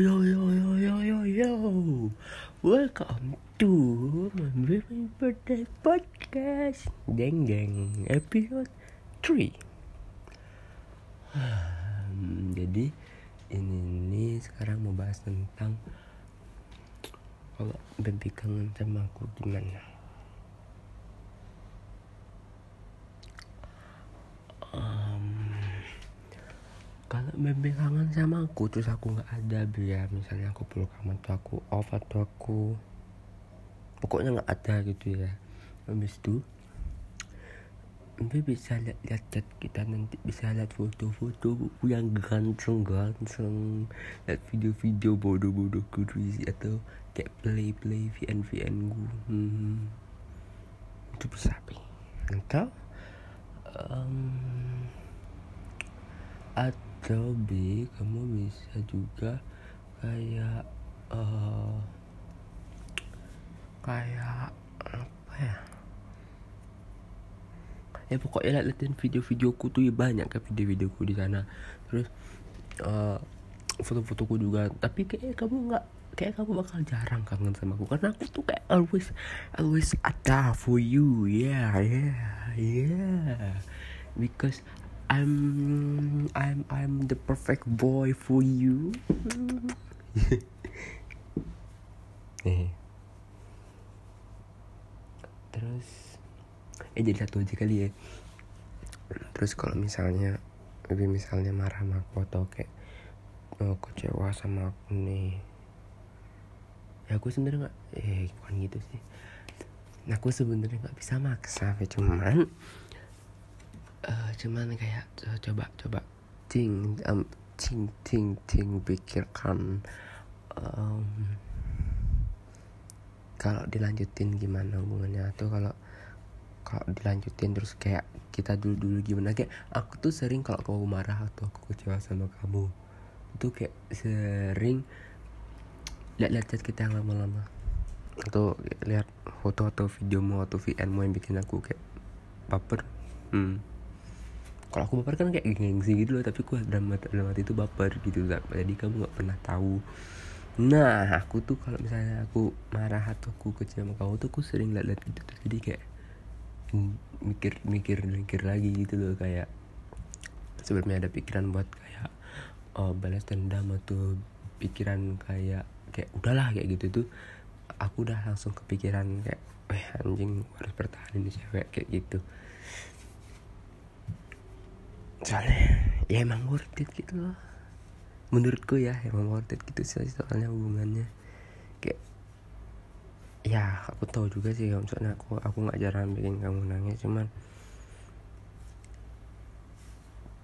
yo yo yo yo yo yo. Welcome to my very birthday podcast. Deng deng. Episode 3 Hmm, Jadi ini nih sekarang mau bahas tentang Kalau baby kangen sama aku gimana kalau baby kangen sama aku terus aku nggak ada biar misalnya aku peluk kamu atau aku off atau aku pokoknya nggak ada gitu ya habis itu Baby bisa lihat-lihat chat kita nanti bisa lihat foto-foto yang ganteng-ganteng lihat video-video bodoh-bodoh kurisi atau kayak play-play VN-VN gue hmm. itu bisa Pi. atau um, atau B kamu bisa juga kayak uh, kayak apa ya? Ya pokoknya liatin video-videoku tuh ya banyak kan video-videoku di sana. Terus uh, foto-fotoku juga. Tapi kayak kamu nggak kayak kamu bakal jarang kangen sama aku. Karena aku tuh kayak always always ada for you. Yeah yeah yeah. Because I'm I'm I'm the perfect boy for you. Eh. Terus eh jadi satu aja kali ya. Terus kalau misalnya lebih misalnya marah sama aku atau kayak oh, kecewa sama aku nih. Ya aku sebenarnya nggak eh bukan gitu sih. Nah, aku sebenarnya nggak bisa maksa cuman uh, cuman kayak uh, coba coba ting um, ting ting ting pikirkan um, kalau dilanjutin gimana hubungannya atau kalau kalau dilanjutin terus kayak kita dulu dulu gimana. Kayak aku tuh sering kalau kamu marah atau aku kecewa sama kamu itu kayak sering lihat-lihat chat kita yang lama-lama. Atau lihat foto atau video mau atau VN mau yang bikin aku kayak baper. Hmm. Kalau aku baper kan kayak gengsi gitu loh tapi aku dalam hati, dalam hati itu baper gitu jadi kamu nggak pernah tahu. Nah aku tuh kalau misalnya aku marah atau aku kecewa sama kamu tuh aku sering lihat-lihat gitu tuh. Jadi kayak mikir mikir mikir lagi gitu loh. Kayak sebelumnya ada pikiran buat kayak oh, balas dendam atau pikiran kayak kayak udahlah kayak gitu tuh aku udah langsung kepikiran kayak eh anjing harus bertahan ini cewek kayak gitu soalnya ya emang worth it gitu loh. Menurutku ya emang worth it gitu sih soalnya hubungannya. Kayak ya aku tahu juga sih kalau aku aku nggak jarang bikin kamu nangis cuman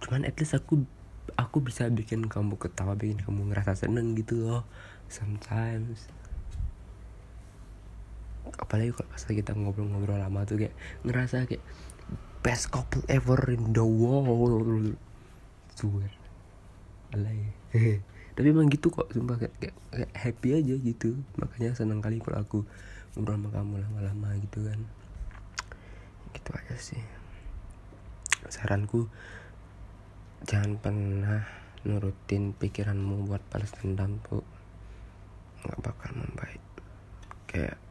cuman at least aku aku bisa bikin kamu ketawa bikin kamu ngerasa seneng gitu loh sometimes. Apalagi kalau pas kita ngobrol-ngobrol lama tuh kayak ngerasa kayak best couple ever in the world. Swear alay. Tapi emang gitu kok sumpah. Kayak, kayak, kayak happy aja gitu. Makanya senang kali kalau aku ngobrol sama kamu lama-lama gitu kan. Gitu aja sih. Saranku jangan pernah nurutin pikiranmu buat balas dendam tuh nggak bakal membaik. Kayak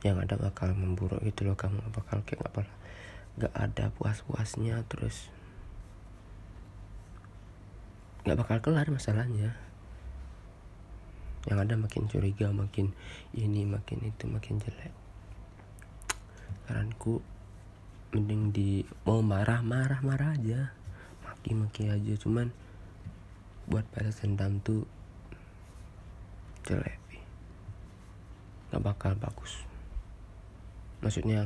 yang ada bakal memburuk gitu loh. Kamu bakal kayak nggak pernah nggak ada puas-puasnya terus nggak bakal kelar masalahnya. Yang ada makin curiga makin ini makin itu makin jelek. Saranku mending di mau marah marah marah aja. Maki maki aja cuman buat balas dendam tuh jelek. Nggak bakal bagus. Maksudnya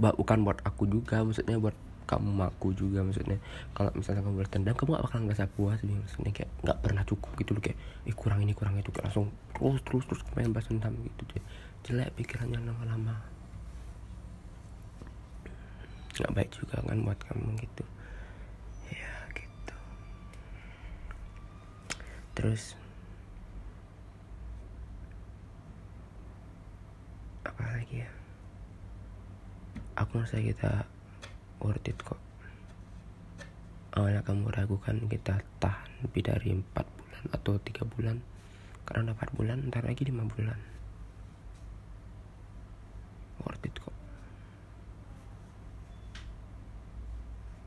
bukan buat aku juga maksudnya buat kamu aku juga maksudnya. Kalau misalnya kamu bertendang kamu gak bakal ngerasa puas nih maksudnya kayak nggak pernah cukup gitu loh kayak eh kurang ini kurang itu kayak langsung terus terus terus main balas dendam gitu deh. Jelek pikirannya lama-lama. Nggak baik juga kan buat kamu gitu. Ya gitu. Terus apa lagi ya aku merasa kita worth it kok. Awalnya kamu ragukan kita tahan lebih dari empat bulan bulan atau tiga bulan. Karena empat bulan ntar lagi lima bulan. Worth it kok.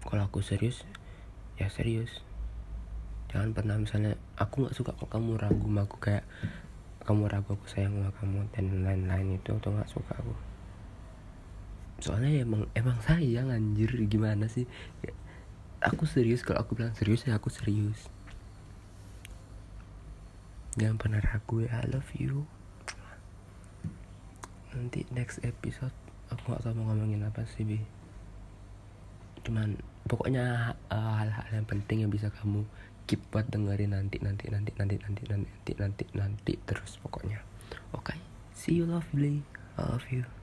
Kalau aku serius ya serius. Jangan pernah misalnya aku nggak suka kok kamu ragu sama aku. Kayak kamu ragu aku sayang sama kamu dan lain-lain itu tuh nggak suka aku soalnya emang emang sayang anjir. Gimana sih? Ya, aku serius kalau aku bilang serius ya aku serius. Jangan pernah ragu ya. I love you. Nanti next episode aku gak tau mau ngomongin apa sih bi. Cuman pokoknya uh, hal-hal yang penting yang bisa kamu keep buat dengerin nanti nanti nanti nanti nanti nanti nanti nanti nanti terus pokoknya. Oke? Okay? see you lovely. I love you